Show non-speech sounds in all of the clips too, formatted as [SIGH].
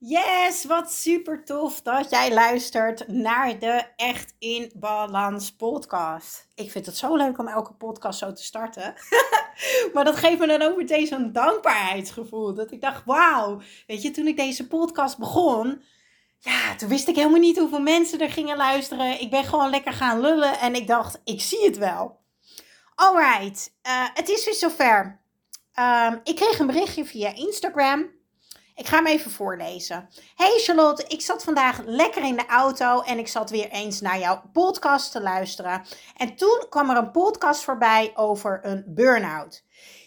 Yes, wat super tof dat jij luistert naar de Echt in Balans podcast. Ik vind het zo leuk om elke podcast zo te starten. [LAUGHS] maar dat geeft me dan ook meteen zo'n dankbaarheidsgevoel. Dat ik dacht, wauw, weet je, toen ik deze podcast begon, ja, toen wist ik helemaal niet hoeveel mensen er gingen luisteren. Ik ben gewoon lekker gaan lullen en ik dacht, ik zie het wel. Alright, uh, het is weer zover. Um, ik kreeg een berichtje via Instagram. Ik ga hem even voorlezen. Hey Charlotte, ik zat vandaag lekker in de auto en ik zat weer eens naar jouw podcast te luisteren. En toen kwam er een podcast voorbij over een burn-out.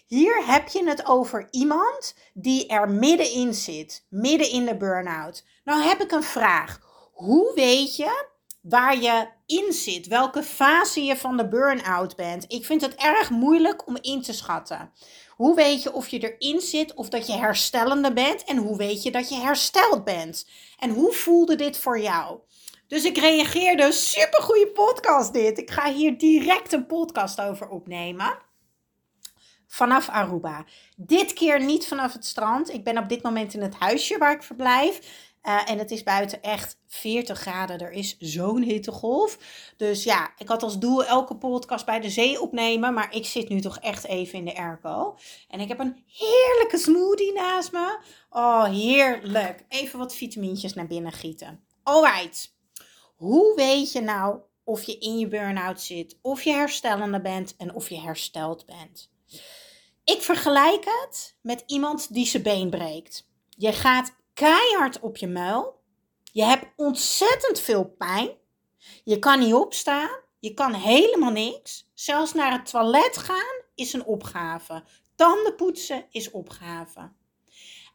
Hier heb je het over iemand die er middenin zit, midden in de burn-out. Nou heb ik een vraag. Hoe weet je waar je in zit, welke fase je van de burn-out bent? Ik vind het erg moeilijk om in te schatten. Hoe weet je of je erin zit of dat je herstellende bent? En hoe weet je dat je hersteld bent? En hoe voelde dit voor jou? Dus ik reageerde, super goede podcast dit. Ik ga hier direct een podcast over opnemen. Vanaf Aruba. Dit keer niet vanaf het strand. Ik ben op dit moment in het huisje waar ik verblijf. Uh, en het is buiten echt 40 graden. Er is zo'n hittegolf. Dus ja, ik had als doel elke podcast bij de zee opnemen. Maar ik zit nu toch echt even in de airco. En ik heb een heerlijke smoothie naast me. Oh, heerlijk. Even wat vitamintjes naar binnen gieten. Alright. Hoe weet je nou of je in je burn-out zit? Of je herstellende bent en of je hersteld bent? Ik vergelijk het met iemand die zijn been breekt. Je gaat keihard op je muil. Je hebt ontzettend veel pijn. Je kan niet opstaan. Je kan helemaal niks. Zelfs naar het toilet gaan is een opgave. Tanden poetsen is opgave.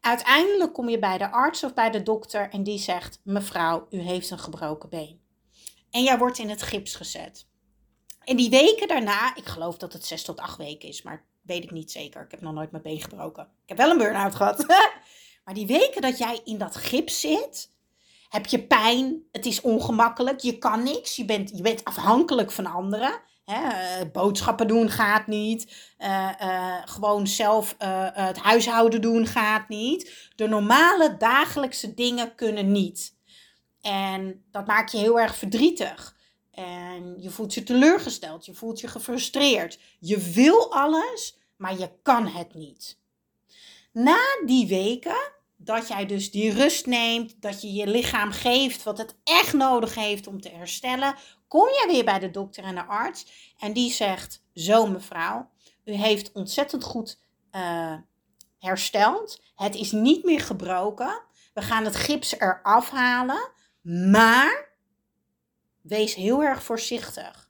Uiteindelijk kom je bij de arts of bij de dokter en die zegt: Mevrouw, u heeft een gebroken been. En jij wordt in het gips gezet. En die weken daarna, ik geloof dat het zes tot acht weken is, maar weet ik niet zeker. Ik heb nog nooit mijn been gebroken. Ik heb wel een burn-out gehad. [LAUGHS] Maar die weken dat jij in dat gips zit, heb je pijn, het is ongemakkelijk, je kan niks, je bent, je bent afhankelijk van anderen. Hè? Eh, boodschappen doen gaat niet, uh, uh, gewoon zelf het huishouden doen gaat niet. De normale dagelijkse dingen kunnen niet. En dat maakt je heel erg verdrietig. En je voelt je teleurgesteld, je voelt je gefrustreerd. Je wil alles, maar je kan het niet. Na die weken dat jij dus die rust neemt, dat je je lichaam geeft wat het echt nodig heeft om te herstellen, kom je weer bij de dokter en de arts en die zegt: Zo mevrouw, u heeft ontzettend goed uh, hersteld. Het is niet meer gebroken. We gaan het gips eraf halen, maar wees heel erg voorzichtig.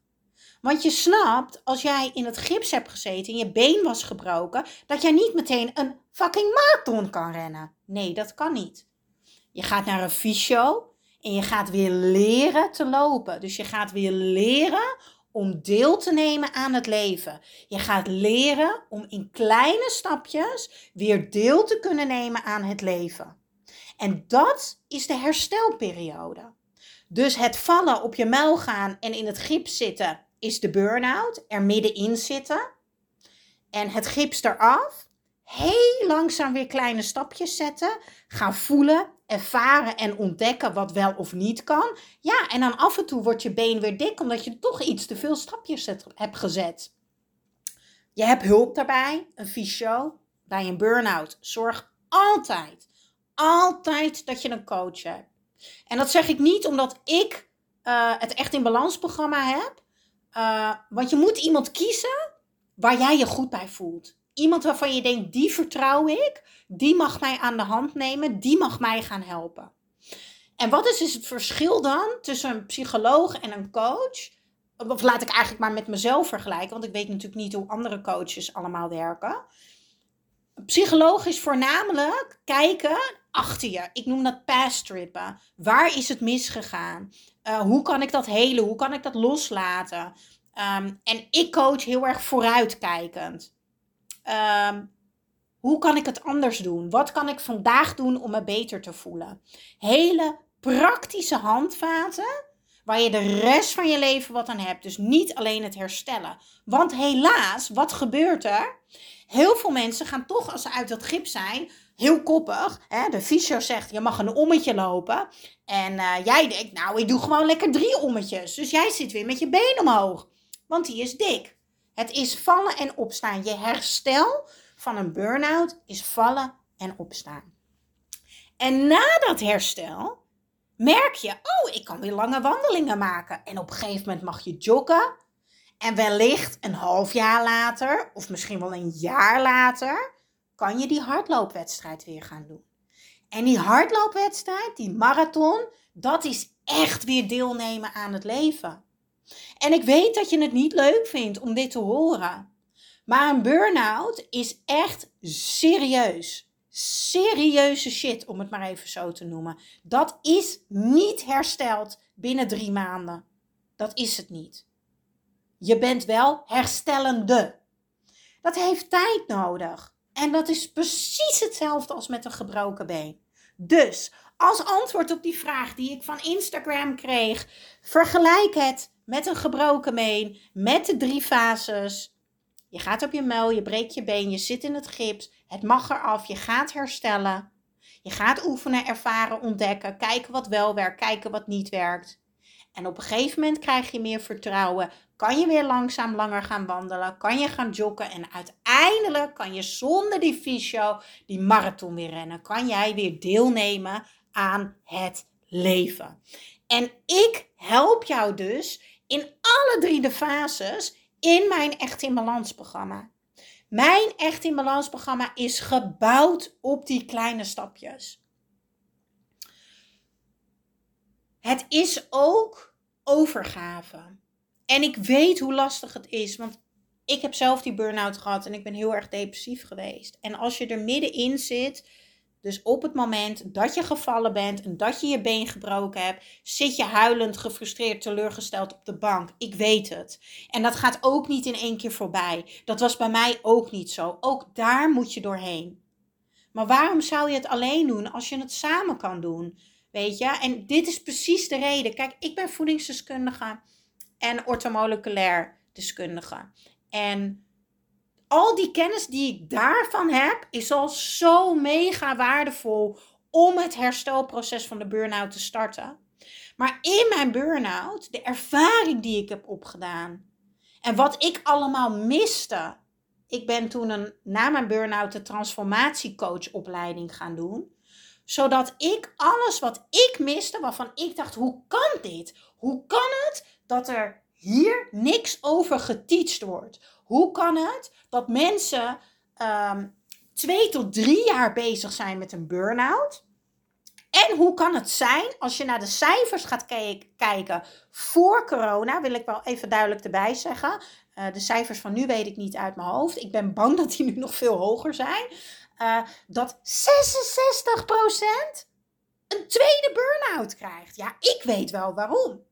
Want je snapt, als jij in het gips hebt gezeten en je been was gebroken, dat jij niet meteen een fucking marathon kan rennen. Nee, dat kan niet. Je gaat naar een fysio en je gaat weer leren te lopen. Dus je gaat weer leren om deel te nemen aan het leven. Je gaat leren om in kleine stapjes weer deel te kunnen nemen aan het leven. En dat is de herstelperiode. Dus het vallen op je muil gaan en in het gips zitten is de burn-out, er middenin zitten en het gips eraf. Heel langzaam weer kleine stapjes zetten. Gaan voelen, ervaren en ontdekken wat wel of niet kan. Ja, en dan af en toe wordt je been weer dik omdat je toch iets te veel stapjes hebt gezet. Je hebt hulp daarbij, een fysio. Bij een burn-out zorg altijd, altijd dat je een coach hebt. En dat zeg ik niet omdat ik uh, het echt in balans programma heb. Uh, want je moet iemand kiezen waar jij je goed bij voelt. Iemand waarvan je denkt, die vertrouw ik, die mag mij aan de hand nemen, die mag mij gaan helpen. En wat is dus het verschil dan tussen een psycholoog en een coach? of laat ik eigenlijk maar met mezelf vergelijken, want ik weet natuurlijk niet hoe andere coaches allemaal werken. Psychologisch voornamelijk kijken achter je. Ik noem dat past trippen. Waar is het misgegaan? Uh, hoe kan ik dat helen? Hoe kan ik dat loslaten? Ehm, en ik coach heel erg vooruitkijkend. Um, hoe kan ik het anders doen? Wat kan ik vandaag doen om me beter te voelen? Hele praktische handvaten waar je de rest van je leven wat aan hebt. Dus niet alleen het herstellen. Want helaas, wat gebeurt er? Heel veel mensen gaan toch, als ze uit dat gips zijn, heel koppig. Hè? De fysio zegt, je mag een ommetje lopen. En uh, jij denkt, nou, ik doe gewoon lekker drie ommetjes. Dus jij zit weer met je been omhoog. Want die is dik. Het is vallen en opstaan. Je herstel van een burn-out is vallen en opstaan. En na dat herstel merk je, oh, ik kan weer lange wandelingen maken. En op een gegeven moment mag je joggen. En wellicht een half jaar later, of misschien wel een jaar later, kan je die hardloopwedstrijd weer gaan doen. En die hardloopwedstrijd, die marathon, dat is echt weer deelnemen aan het leven. En ik weet dat je het niet leuk vindt om dit te horen. Maar een burn-out is echt serieus. Serieuze shit, om het maar even zo te noemen. Dat is niet hersteld binnen drie maanden. Dat is het niet. Je bent wel herstellende. Dat heeft tijd nodig. En dat is precies hetzelfde als met een gebroken been. Dus als antwoord op die vraag die ik van Instagram kreeg, vergelijk het met een gebroken been, met de drie fases. Je gaat op je muil, je breekt je been, je zit in het gips. Het mag eraf, je gaat herstellen. Je gaat oefenen, ervaren, ontdekken, kijken wat wel werkt, kijken wat niet werkt. En op een gegeven moment krijg je meer vertrouwen. Kan je weer langzaam langer gaan wandelen? Kan je gaan joggen? En uiteindelijk kan je zonder die fysio die marathon weer rennen. Kan jij weer deelnemen aan het leven. En ik help jou dus in alle drie de fases in mijn Echt in Balans programma. Mijn Echt in Balans programma is gebouwd op die kleine stapjes. Het is ook overgave. En ik weet hoe lastig het is, want ik heb zelf die burn-out gehad en ik ben heel erg depressief geweest. En als je er middenin zit, dus op het moment dat je gevallen bent en dat je je been gebroken hebt, zit je huilend, gefrustreerd, teleurgesteld op de bank. Ik weet het. En dat gaat ook niet in één keer voorbij. Dat was bij mij ook niet zo. Ook daar moet je doorheen. Maar waarom zou je het alleen doen als je het samen kan doen? Weet je? En dit is precies de reden. Kijk, ik ben voedingsdeskundige en ortomoleculair deskundige. En al die kennis die ik daarvan heb, is al zo mega waardevol om het herstelproces van de burn-out te starten. Maar in mijn burn-out, de ervaring die ik heb opgedaan en wat ik allemaal miste. Ik ben toen een, na mijn burn-out de transformatiecoachopleiding gaan doen. Zodat ik alles wat ik miste, waarvan ik dacht, hoe kan dit? Hoe kan het dat er hier niks over geteacht wordt? Hoe kan het dat mensen um, twee tot drie jaar bezig zijn met een burn-out? En hoe kan het zijn als je naar de cijfers gaat kijken voor corona, wil ik wel even duidelijk erbij zeggen. Uh, de cijfers van nu weet ik niet uit mijn hoofd. Ik ben bang [LAUGHS] dat die nu nog veel hoger zijn. Uh, dat 66% een tweede burn-out krijgt. Ja, ik weet wel waarom.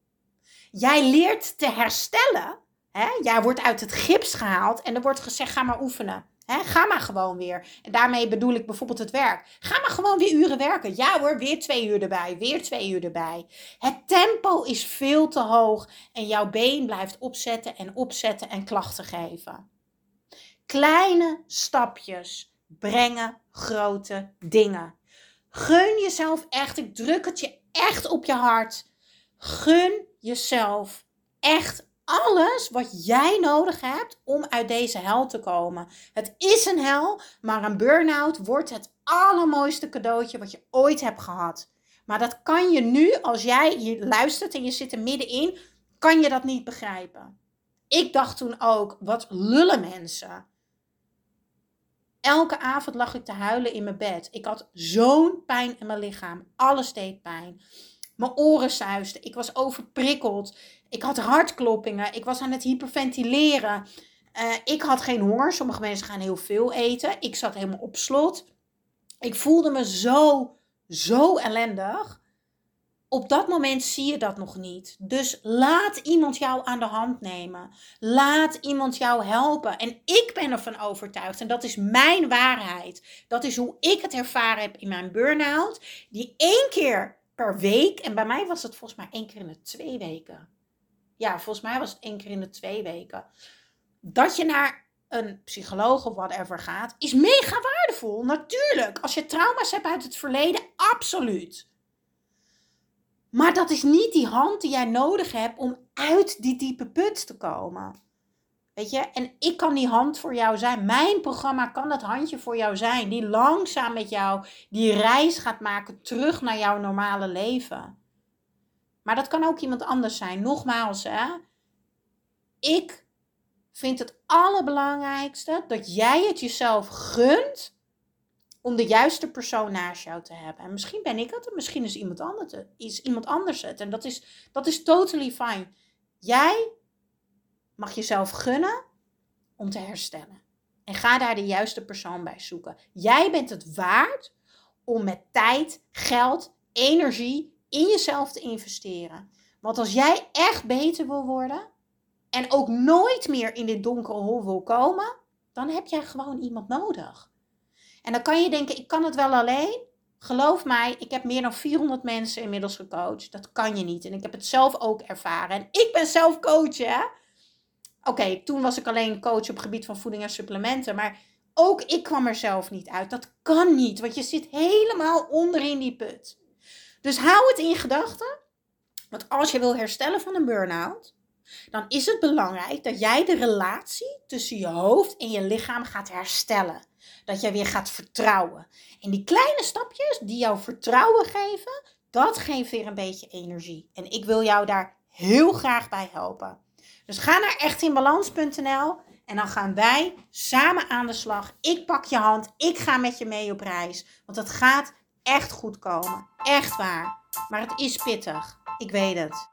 Jij leert te herstellen Hè? Jij wordt uit het gips gehaald en er wordt gezegd: ga maar oefenen. Ga maar gewoon weer. En daarmee bedoel ik bijvoorbeeld het werk. Ga maar gewoon weer uren werken. Ja hoor, weer twee uur erbij, weer twee uur erbij. Het tempo is veel te hoog en jouw been blijft opzetten en opzetten en klachten geven. Kleine stapjes brengen grote dingen. Gun jezelf echt, ik druk het je echt op je hart. Gun jezelf echt alles wat jij nodig hebt om uit deze hel te komen. Het is een hel, maar een burn-out wordt het allermooiste cadeautje wat je ooit hebt gehad. Maar dat kan je nu, als jij hier luistert en je zit er middenin, kan je dat niet begrijpen. Ik dacht toen ook, wat lullen mensen. Elke avond lag ik te huilen in mijn bed. Ik had zo'n pijn in mijn lichaam. Alles deed pijn. Mijn oren suisden. Ik was overprikkeld. Ik had hartkloppingen. Ik was aan het hyperventileren. Uh, ik had geen honger. Sommige mensen gaan heel veel eten. Ik zat helemaal op slot. Ik voelde me zo, zo ellendig. Op dat moment zie je dat nog niet. Dus laat iemand jou aan de hand nemen. Laat iemand jou helpen. En ik ben ervan overtuigd, en dat is mijn waarheid. Dat is hoe ik het ervaren heb in mijn burn-out. Die één keer per week, en bij mij was het volgens mij één keer in de twee weken. Ja, volgens mij was het één keer in de twee weken. Dat je naar een psycholoog of whatever gaat, is mega waardevol. Natuurlijk. Als je trauma's hebt uit het verleden, absoluut. Maar dat is niet die hand die jij nodig hebt om uit die diepe put te komen. Weet je, en ik kan die hand voor jou zijn. Mijn programma kan dat handje voor jou zijn. Die langzaam met jou die reis gaat maken terug naar jouw normale leven. Maar dat kan ook iemand anders zijn. Nogmaals, hè. Ik vind het allerbelangrijkste dat jij het jezelf gunt om de juiste persoon naast jou te hebben. En misschien ben ik het, en misschien is iemand anders het. Is iemand anders het. En dat is, dat is totally fine. Jij mag jezelf gunnen om te herstellen. En ga daar de juiste persoon bij zoeken. Jij bent het waard om met tijd, geld, energie in jezelf te investeren. Want als jij echt beter wil worden en ook nooit meer in dit donkere hol wil komen, dan heb jij gewoon iemand nodig. En dan kan je denken, ik kan het wel alleen. Geloof mij, ik heb meer dan 400 mensen inmiddels gecoacht. Dat kan je niet. En ik heb het zelf ook ervaren. En ik ben zelf coach, hè. Oké, toen was ik alleen coach op het gebied van voeding en supplementen. Maar ook ik kwam er zelf niet uit. Dat kan niet, want je zit helemaal onderin die put. Dus hou het in gedachten. Want als je wil herstellen van een burn-out, dan is het belangrijk dat jij de relatie tussen je hoofd en je lichaam gaat herstellen. Dat jij weer gaat vertrouwen. En die kleine stapjes die jou vertrouwen geven, dat geeft weer een beetje energie. En ik wil jou daar heel graag bij helpen. Dus ga naar echtinbalans.nl en dan gaan wij samen aan de slag. Ik pak je hand, ik ga met je mee op reis. Want het gaat echt goed komen. Echt waar. Maar het is pittig. Ik weet het.